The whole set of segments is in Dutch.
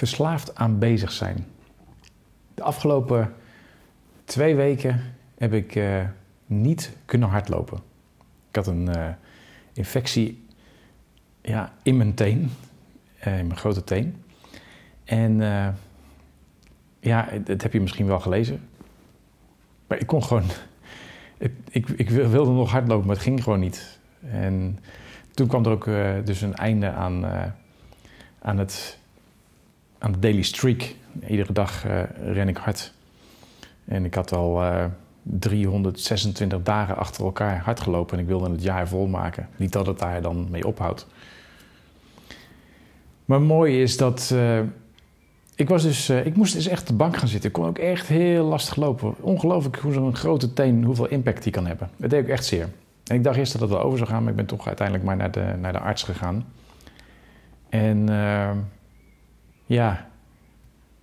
verslaafd aan bezig zijn. De afgelopen twee weken heb ik uh, niet kunnen hardlopen. Ik had een uh, infectie ja, in mijn teen, uh, in mijn grote teen. En ja, dat heb je misschien wel gelezen. Maar ik kon gewoon. Ik, ik, ik, wilde nog hardlopen, maar het ging gewoon niet. En toen kwam er ook dus een einde aan, aan het aan de daily streak. Iedere dag uh, ren ik hard. En ik had al uh, eh, 326 dagen achter elkaar hard gelopen en ik wilde het jaar volmaken. Niet dat het daar dan mee ophoudt. Maar mooi is dat. Uh, ik, was dus, ik moest dus echt de bank gaan zitten. Ik kon ook echt heel lastig lopen. Ongelooflijk hoe zo'n grote teen, hoeveel impact die kan hebben. Dat deed ook echt zeer. En ik dacht eerst dat het wel over zou gaan, maar ik ben toch uiteindelijk maar naar de, naar de arts gegaan. En ja,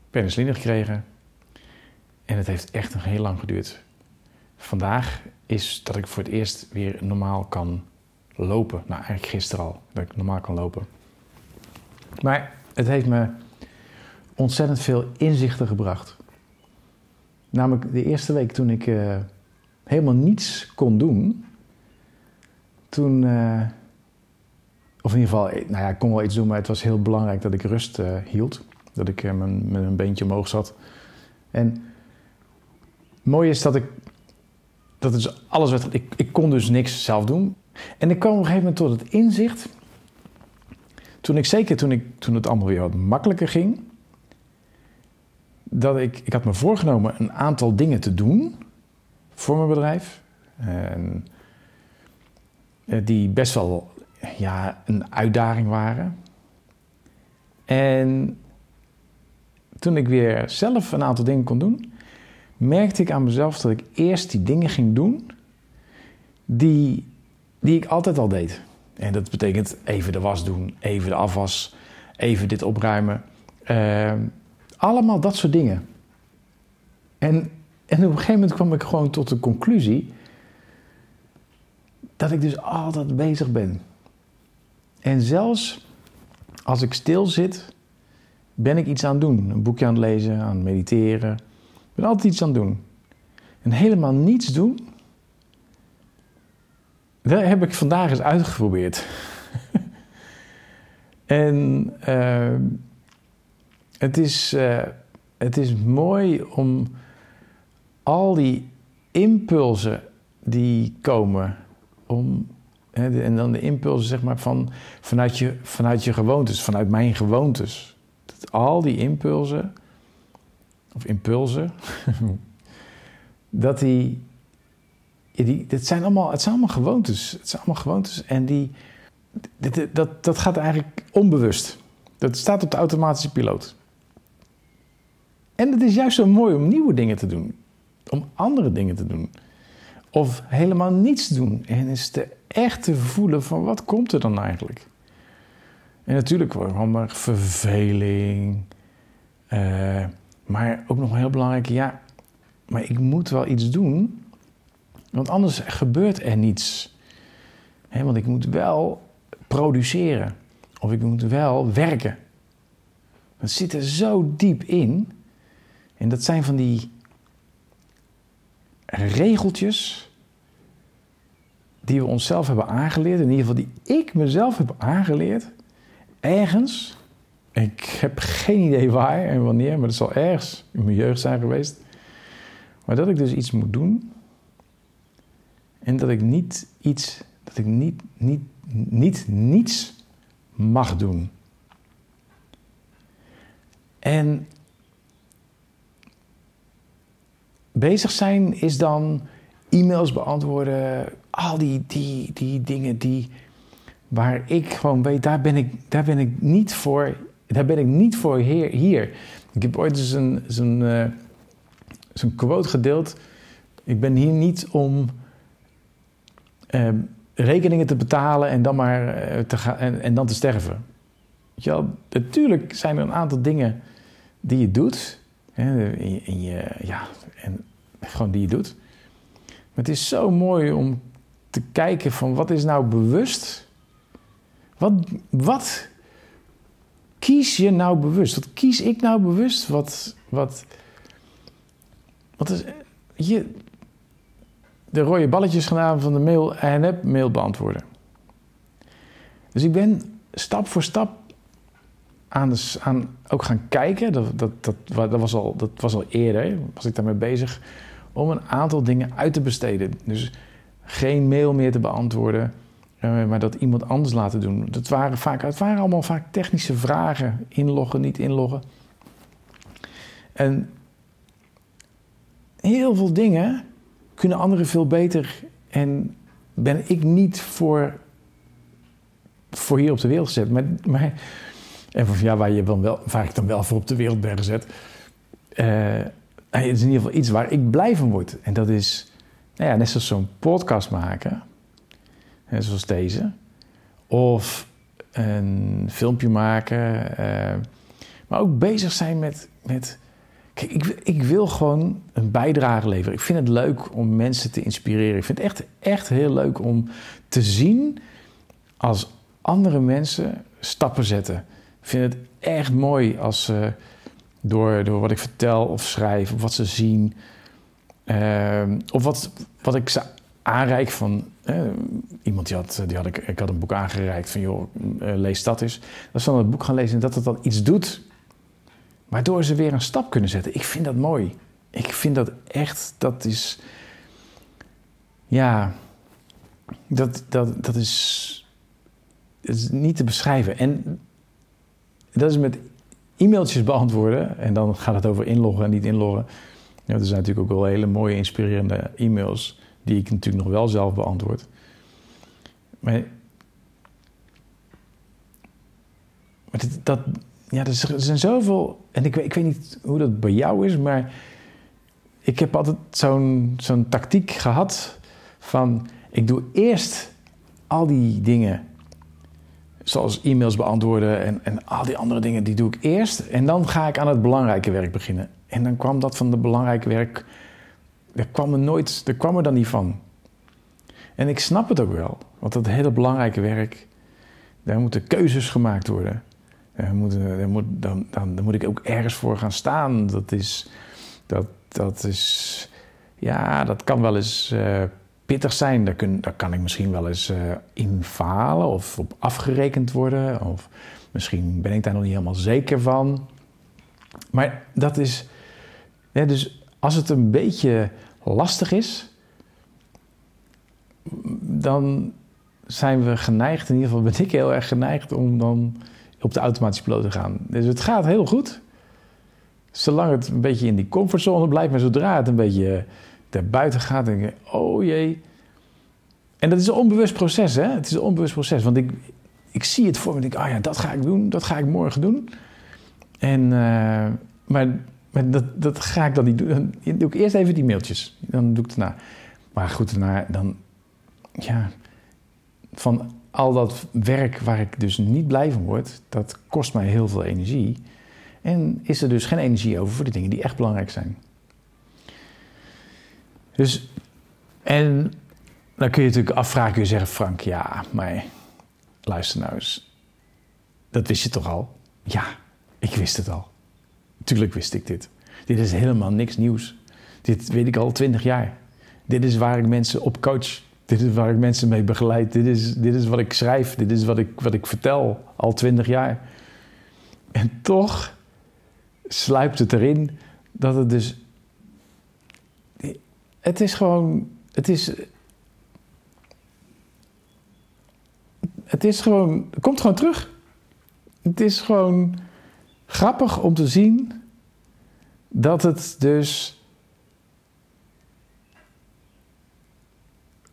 penicilline gekregen. En het heeft echt nog heel lang geduurd. Vandaag is dat ik voor het eerst weer normaal kan lopen. Nou, eigenlijk gisteren al, dat ik normaal kan lopen. Maar het heeft me ontzettend veel inzichten gebracht. Namelijk de eerste week toen ik uh, helemaal niets kon doen. Toen, uh, of in ieder geval, nou ja, ik kon wel iets doen, maar het was heel belangrijk dat ik rust uh, hield. Dat ik met mijn beentje omhoog zat. En mooi is dat ik. Dat is alles wat. Ik, ik kon dus niks zelf doen. En ik kwam op een gegeven moment tot het inzicht. Toen ik zeker toen, ik, toen het allemaal weer wat makkelijker ging. Dat ik. Ik had me voorgenomen een aantal dingen te doen. Voor mijn bedrijf. En, eh, die best wel ja, een uitdaging waren. En toen ik weer zelf een aantal dingen kon doen, merkte ik aan mezelf dat ik eerst die dingen ging doen die, die ik altijd al deed. En dat betekent even de was doen, even de afwas, even dit opruimen. Uh, allemaal dat soort dingen. En, en op een gegeven moment kwam ik gewoon tot de conclusie dat ik dus altijd bezig ben. En zelfs als ik stil zit, ben ik iets aan het doen. Een boekje aan het lezen, aan het mediteren. Ik ben altijd iets aan het doen. En helemaal niets doen, dat heb ik vandaag eens uitgeprobeerd. en uh, het, is, uh, het is mooi om al die impulsen die komen, om, en dan de impulsen zeg maar van, vanuit, je, vanuit je gewoontes, vanuit mijn gewoontes al die impulsen, of impulsen, dat die, die dit zijn allemaal, het zijn allemaal gewoontes. Het zijn allemaal gewoontes en die, dat, dat, dat gaat eigenlijk onbewust. Dat staat op de automatische piloot. En het is juist zo mooi om nieuwe dingen te doen. Om andere dingen te doen. Of helemaal niets doen. En is te echt te voelen van wat komt er dan eigenlijk? En natuurlijk gewoon maar verveling. Uh, maar ook nog heel belangrijk, ja, maar ik moet wel iets doen. Want anders gebeurt er niets. He, want ik moet wel produceren. Of ik moet wel werken. Dat zit er zo diep in. En dat zijn van die regeltjes die we onszelf hebben aangeleerd. In ieder geval die ik mezelf heb aangeleerd ergens, ik heb geen idee waar en wanneer, maar het zal ergens in mijn jeugd zijn geweest. Maar dat ik dus iets moet doen en dat ik niet iets, dat ik niet, niet, niet niets mag doen. En bezig zijn is dan e-mails beantwoorden, al die, die, die dingen die waar ik gewoon weet, daar ben ik, daar ben ik niet voor, daar ben ik niet voor hier. hier. Ik heb ooit eens een, zo'n, uh, zo'n quote gedeeld. Ik ben hier niet om uh, rekeningen te betalen en dan maar uh, te gaan en, dan te sterven. Ja, natuurlijk zijn er een aantal dingen die je doet. Hè, in je, ja, en gewoon die je doet. Maar het is zo mooi om te kijken van wat is nou bewust wat, wat kies je nou bewust? Wat kies ik nou bewust? Wat, wat, wat is, je, de rode balletjes gedaan van de mail en heb mail beantwoorden. Dus ik ben stap voor stap aan, de, aan ook gaan kijken. Dat, dat, dat, dat, was al, dat was al eerder, was ik daarmee bezig, om een aantal dingen uit te besteden. Dus geen mail meer te beantwoorden, eh, maar dat iemand anders laten doen. Dat waren, vaak, het waren allemaal vaak technische vragen. Inloggen, niet inloggen. En heel veel dingen kunnen anderen veel beter. En ben ik niet voor, voor hier op de wereld gezet. Maar, maar, en van, ja, waar, je dan wel, waar ik dan wel voor op de wereld ben gezet. Uh, het is in ieder geval iets waar ik blij van. En dat is nou ja, net zoals zo'n podcast maken. Zoals deze. Of een filmpje maken. Uh, maar ook bezig zijn met, met Kijk, ik, ik, wil gewoon een bijdrage leveren. Ik vind het leuk om mensen te inspireren. Ik vind het echt, echt heel leuk om te zien als andere mensen stappen zetten. Ik vind het echt mooi als ze door, door wat ik vertel of schrijf, of wat ze zien, uh, of wat, wat ik ze aanreik van. Uh, iemand die had, die had ik, ik had een boek aangereikt van joh, uh, lees dat eens. Dat ze dan het boek gaan lezen en dat het dan iets doet Waardoor ze weer een stap kunnen zetten. Ik vind dat mooi. Ik vind dat echt, dat is. Ja, dat, dat, dat, is, is niet te beschrijven. En dat is met e-mailtjes beantwoorden. En dan gaat het over inloggen en niet inloggen. Ja, er zijn natuurlijk ook wel hele mooie, inspirerende e-mails. Die ik natuurlijk nog wel zelf beantwoord. Maar, maar dat, ja, er zijn zoveel. En ik, ik weet niet hoe dat bij jou is, maar ik heb altijd zo'n tactiek gehad van ik doe eerst al die dingen, zoals e-mails beantwoorden en, en al die andere dingen, die doe ik eerst. En dan ga ik aan het belangrijke werk beginnen. En dan kwam dat van het belangrijke werk, daar kwam er nooit, daar kwam er dan niet van. En ik snap het ook wel, want dat hele belangrijke werk, daar moeten keuzes gemaakt worden. Dan moet, dan, moet, dan, dan, moet ik ook ergens voor gaan staan. Dat is, dat, dat is, ja, dat kan wel eens uh, pittig zijn. Daar, kun, daar kan ik misschien wel eens uh, in falen of op afgerekend worden. Of misschien ben ik daar nog niet helemaal zeker van. Maar dat is, dus als het een beetje lastig is, dan zijn we geneigd, in ieder geval ben ik heel erg geneigd om dan op de automatische piloot te gaan. Dus het gaat heel goed. Zolang het een beetje in die comfortzone blijft, maar zodra het een beetje buiten gaat, denk je, oh jee. En dat is een onbewust proces, hè? Het is een onbewust proces. Want ik, ik zie het voor me, denk, oh ja, dat ga ik doen, dat ga ik morgen doen. En, uh, maar, maar dat, dat ga ik dan niet doen. Dan doe ik eerst even die mailtjes. Dan doe ik het na. Maar goed, daarna, dan, ja, van al dat werk waar ik dus niet blij van word, dat kost mij heel veel energie. En is er dus geen energie over voor de dingen die echt belangrijk zijn. Dus, en dan kun je natuurlijk afvragen, kun je zeggen, Frank, ja, maar luister nou eens. Dat wist je toch al? Ja, ik wist het al. Tuurlijk wist ik dit. Dit is helemaal niks nieuws. Dit weet ik al twintig jaar. Dit is waar ik mensen op coach. Dit is waar ik mensen mee begeleid. Dit is, dit is wat ik schrijf. Dit is wat ik, wat ik vertel al twintig jaar. En toch sluipt het erin dat het dus. Het is gewoon. Het is. Het is gewoon. Het komt gewoon terug. Het is gewoon grappig om te zien dat het dus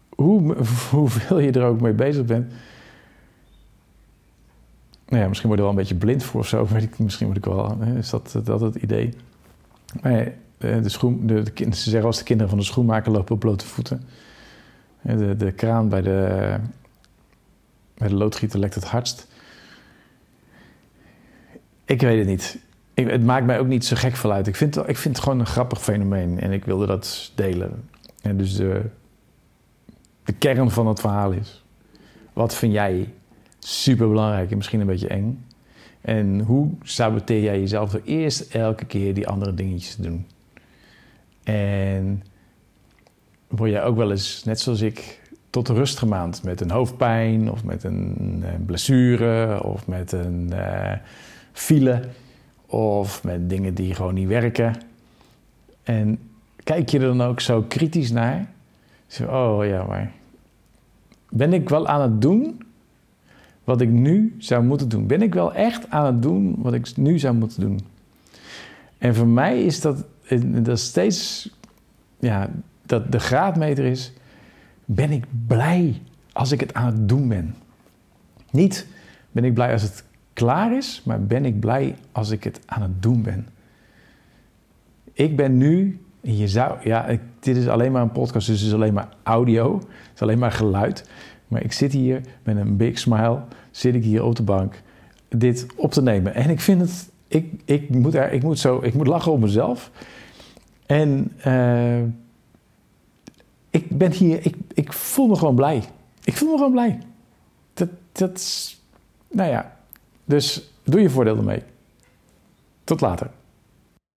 hoe, hoeveel je er ook mee bezig bent. Nou ja, misschien word je er wel een beetje blind voor of zo. Weet ik, misschien word ik wel. Hè, is dat, dat het idee? De, de schoen, de, de, ze zeggen als de kinderen van de schoenmaker lopen op blote voeten. De, de kraan bij de, bij de loodgieter lekt het hardst. Ik weet het niet. Ik, het maakt mij ook niet zo gek veel uit. Ik vind, ik vind het gewoon een grappig fenomeen en ik wilde dat delen. En dus de, de kern van het verhaal is. Wat vind jij super belangrijk en misschien een beetje eng? En hoe saboteer jij jezelf door eerst elke keer die andere dingetjes te doen? En word jij ook wel eens, net zoals ik, tot rust gemaand met een hoofdpijn of met een eh, blessure of met een uh, file of met dingen die gewoon niet werken. En kijk je er dan ook zo kritisch naar? Zo, oh ja, maar ben ik wel aan het doen wat ik nu zou moeten doen? Ben ik wel echt aan het doen wat ik nu zou moeten doen? En voor mij is dat, dat steeds, ja, dat de graadmeter is, ben ik blij als ik het aan het doen ben? Niet ben ik blij als het klaar is, maar ben ik blij als ik het aan het doen ben? Ik ben nu, je zou, ja, dit is alleen maar een podcast, dus het is alleen maar audio, het is alleen maar geluid. Maar ik zit hier met een big smile, zit ik hier op de bank dit op te nemen. En ik vind het, ik, ik, moet, er, ik, moet, zo, ik moet lachen op mezelf. En uh, ik ben hier, ik, ik voel me gewoon blij. Ik voel me gewoon blij. Dat, dat, nou ja, dus doe je voordeel ermee. Tot later.